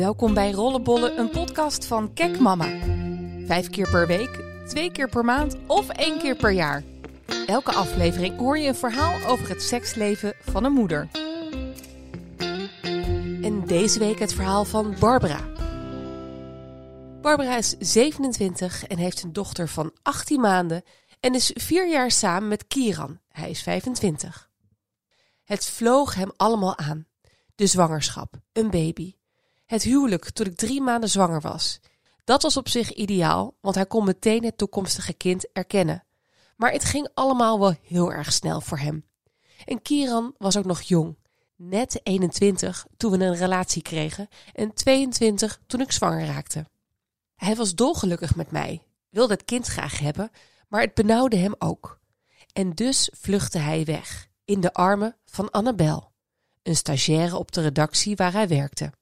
Welkom bij Rollenbollen, een podcast van Kek Mama. Vijf keer per week, twee keer per maand of één keer per jaar. Elke aflevering hoor je een verhaal over het seksleven van een moeder. En deze week het verhaal van Barbara. Barbara is 27 en heeft een dochter van 18 maanden en is vier jaar samen met Kieran. Hij is 25. Het vloog hem allemaal aan. De zwangerschap, een baby, het huwelijk toen ik drie maanden zwanger was. Dat was op zich ideaal, want hij kon meteen het toekomstige kind erkennen. Maar het ging allemaal wel heel erg snel voor hem. En Kieran was ook nog jong. Net 21 toen we een relatie kregen en 22 toen ik zwanger raakte. Hij was dolgelukkig met mij, wilde het kind graag hebben, maar het benauwde hem ook. En dus vluchtte hij weg, in de armen van Annabel, een stagiaire op de redactie waar hij werkte.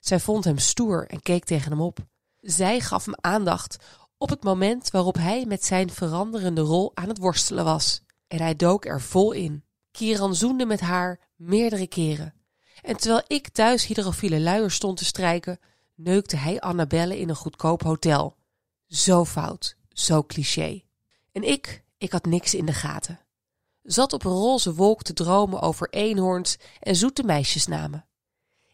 Zij vond hem stoer en keek tegen hem op. Zij gaf hem aandacht op het moment waarop hij met zijn veranderende rol aan het worstelen was. En hij dook er vol in. Kieran zoende met haar meerdere keren. En terwijl ik thuis hydrofiele luier stond te strijken, neukte hij Annabelle in een goedkoop hotel. Zo fout, zo cliché. En ik, ik had niks in de gaten. Zat op een roze wolk te dromen over eenhoorns en zoete meisjesnamen.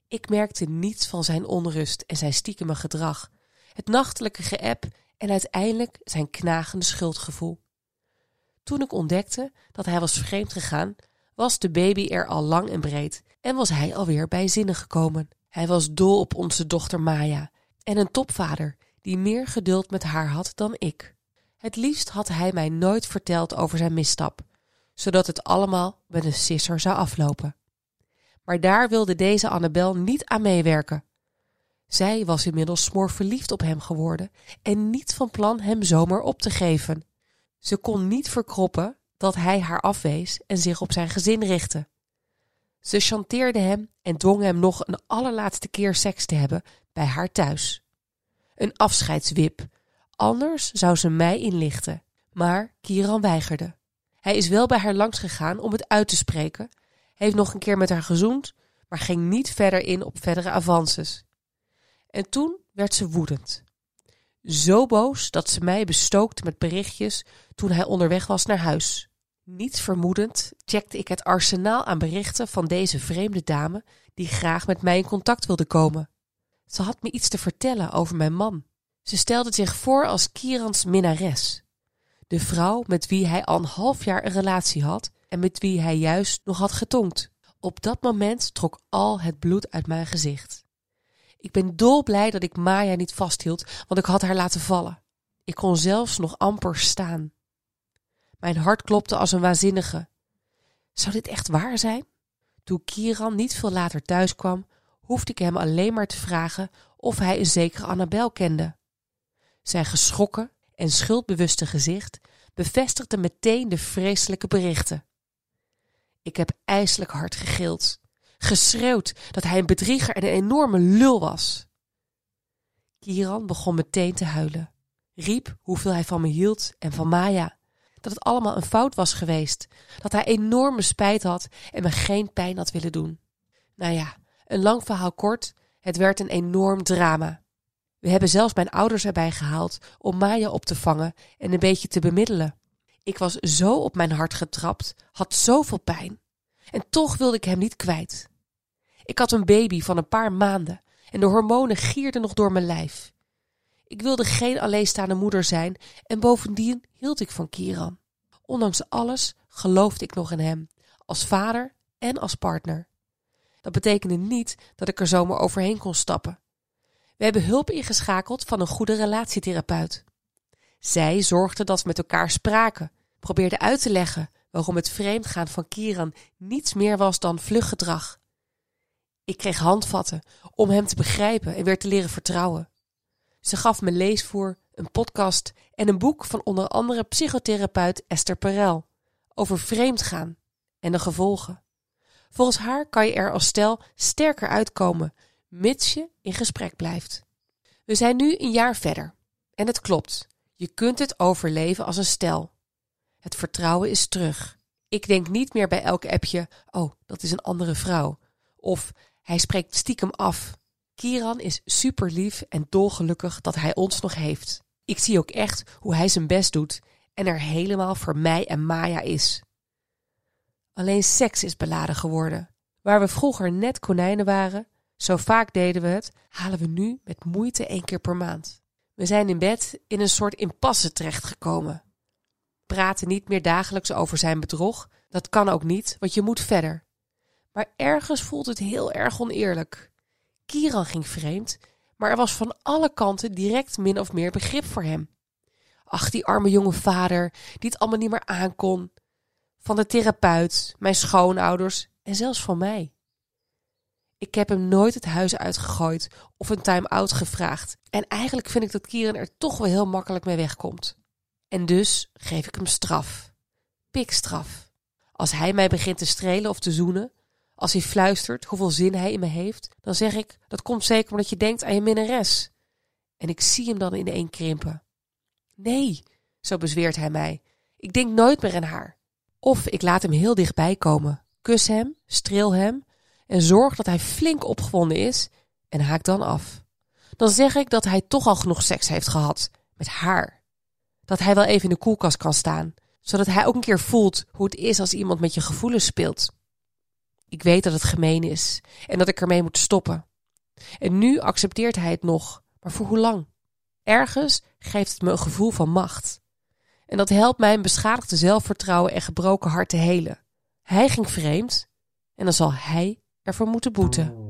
Ik merkte niets van zijn onrust en zijn stiekeme gedrag, het nachtelijke geëp en uiteindelijk zijn knagende schuldgevoel. Toen ik ontdekte dat hij was vreemd gegaan, was de baby er al lang en breed en was hij alweer bij zinnen gekomen. Hij was dol op onze dochter Maya en een topvader die meer geduld met haar had dan ik. Het liefst had hij mij nooit verteld over zijn misstap, zodat het allemaal met een sisser zou aflopen. Maar daar wilde deze Annabel niet aan meewerken. Zij was inmiddels smoor verliefd op hem geworden en niet van plan hem zomaar op te geven. Ze kon niet verkroppen dat hij haar afwees en zich op zijn gezin richtte. Ze chanteerde hem en dwong hem nog een allerlaatste keer seks te hebben bij haar thuis. Een afscheidswip, anders zou ze mij inlichten. Maar Kieran weigerde. Hij is wel bij haar langs gegaan om het uit te spreken heeft nog een keer met haar gezoend, maar ging niet verder in op verdere avances. En toen werd ze woedend. Zo boos dat ze mij bestookte met berichtjes toen hij onderweg was naar huis. Niets vermoedend checkte ik het arsenaal aan berichten van deze vreemde dame die graag met mij in contact wilde komen. Ze had me iets te vertellen over mijn man. Ze stelde zich voor als Kierans minnares. De vrouw met wie hij al een half jaar een relatie had en met wie hij juist nog had getongd. Op dat moment trok al het bloed uit mijn gezicht. Ik ben dolblij dat ik Maya niet vasthield, want ik had haar laten vallen. Ik kon zelfs nog amper staan. Mijn hart klopte als een waanzinnige. Zou dit echt waar zijn? Toen Kieran niet veel later thuis kwam, hoefde ik hem alleen maar te vragen of hij een zekere Annabel kende. Zijn geschrokken en schuldbewuste gezicht bevestigde meteen de vreselijke berichten. Ik heb ijselijk hard gegild, geschreeuwd dat hij een bedrieger en een enorme lul was. Kieran begon meteen te huilen, riep hoeveel hij van me hield en van Maya, dat het allemaal een fout was geweest, dat hij enorme spijt had en me geen pijn had willen doen. Nou ja, een lang verhaal kort, het werd een enorm drama. We hebben zelfs mijn ouders erbij gehaald om Maya op te vangen en een beetje te bemiddelen. Ik was zo op mijn hart getrapt, had zoveel pijn. En toch wilde ik hem niet kwijt. Ik had een baby van een paar maanden en de hormonen gierden nog door mijn lijf. Ik wilde geen alleenstaande moeder zijn en bovendien hield ik van Kieran. Ondanks alles geloofde ik nog in hem, als vader en als partner. Dat betekende niet dat ik er zomaar overheen kon stappen. We hebben hulp ingeschakeld van een goede relatietherapeut. Zij zorgde dat we met elkaar spraken, probeerde uit te leggen waarom het vreemdgaan van Kieran niets meer was dan vluggedrag. Ik kreeg handvatten om hem te begrijpen en weer te leren vertrouwen. Ze gaf me leesvoer, een podcast en een boek van onder andere psychotherapeut Esther Perel over vreemdgaan en de gevolgen. Volgens haar kan je er als stel sterker uitkomen, mits je in gesprek blijft. We zijn nu een jaar verder en het klopt. Je kunt het overleven als een stel. Het vertrouwen is terug. Ik denk niet meer bij elk appje: oh, dat is een andere vrouw. Of hij spreekt stiekem af. Kieran is super lief en dolgelukkig dat hij ons nog heeft. Ik zie ook echt hoe hij zijn best doet en er helemaal voor mij en Maya is. Alleen seks is beladen geworden. Waar we vroeger net konijnen waren, zo vaak deden we het, halen we nu met moeite één keer per maand. We zijn in bed in een soort impasse terechtgekomen. Praten niet meer dagelijks over zijn bedrog, dat kan ook niet, want je moet verder. Maar ergens voelt het heel erg oneerlijk. Kieran ging vreemd, maar er was van alle kanten direct min of meer begrip voor hem. Ach, die arme jonge vader, die het allemaal niet meer aankon. Van de therapeut, mijn schoonouders en zelfs van mij. Ik heb hem nooit het huis uitgegooid of een time-out gevraagd. En eigenlijk vind ik dat Kieran er toch wel heel makkelijk mee wegkomt. En dus geef ik hem straf. Pikstraf. Als hij mij begint te strelen of te zoenen, als hij fluistert hoeveel zin hij in me heeft, dan zeg ik: dat komt zeker omdat je denkt aan je minnares. En ik zie hem dan in één krimpen. Nee, zo bezweert hij mij. Ik denk nooit meer aan haar. Of ik laat hem heel dichtbij komen, kus hem, streel hem en zorg dat hij flink opgewonden is en haak dan af. Dan zeg ik dat hij toch al genoeg seks heeft gehad met haar. Dat hij wel even in de koelkast kan staan, zodat hij ook een keer voelt hoe het is als iemand met je gevoelens speelt. Ik weet dat het gemeen is en dat ik ermee moet stoppen. En nu accepteert hij het nog, maar voor hoe lang? Ergens geeft het me een gevoel van macht. En dat helpt mijn beschadigde zelfvertrouwen en gebroken hart te helen. Hij ging vreemd en dan zal hij ervoor moeten boeten.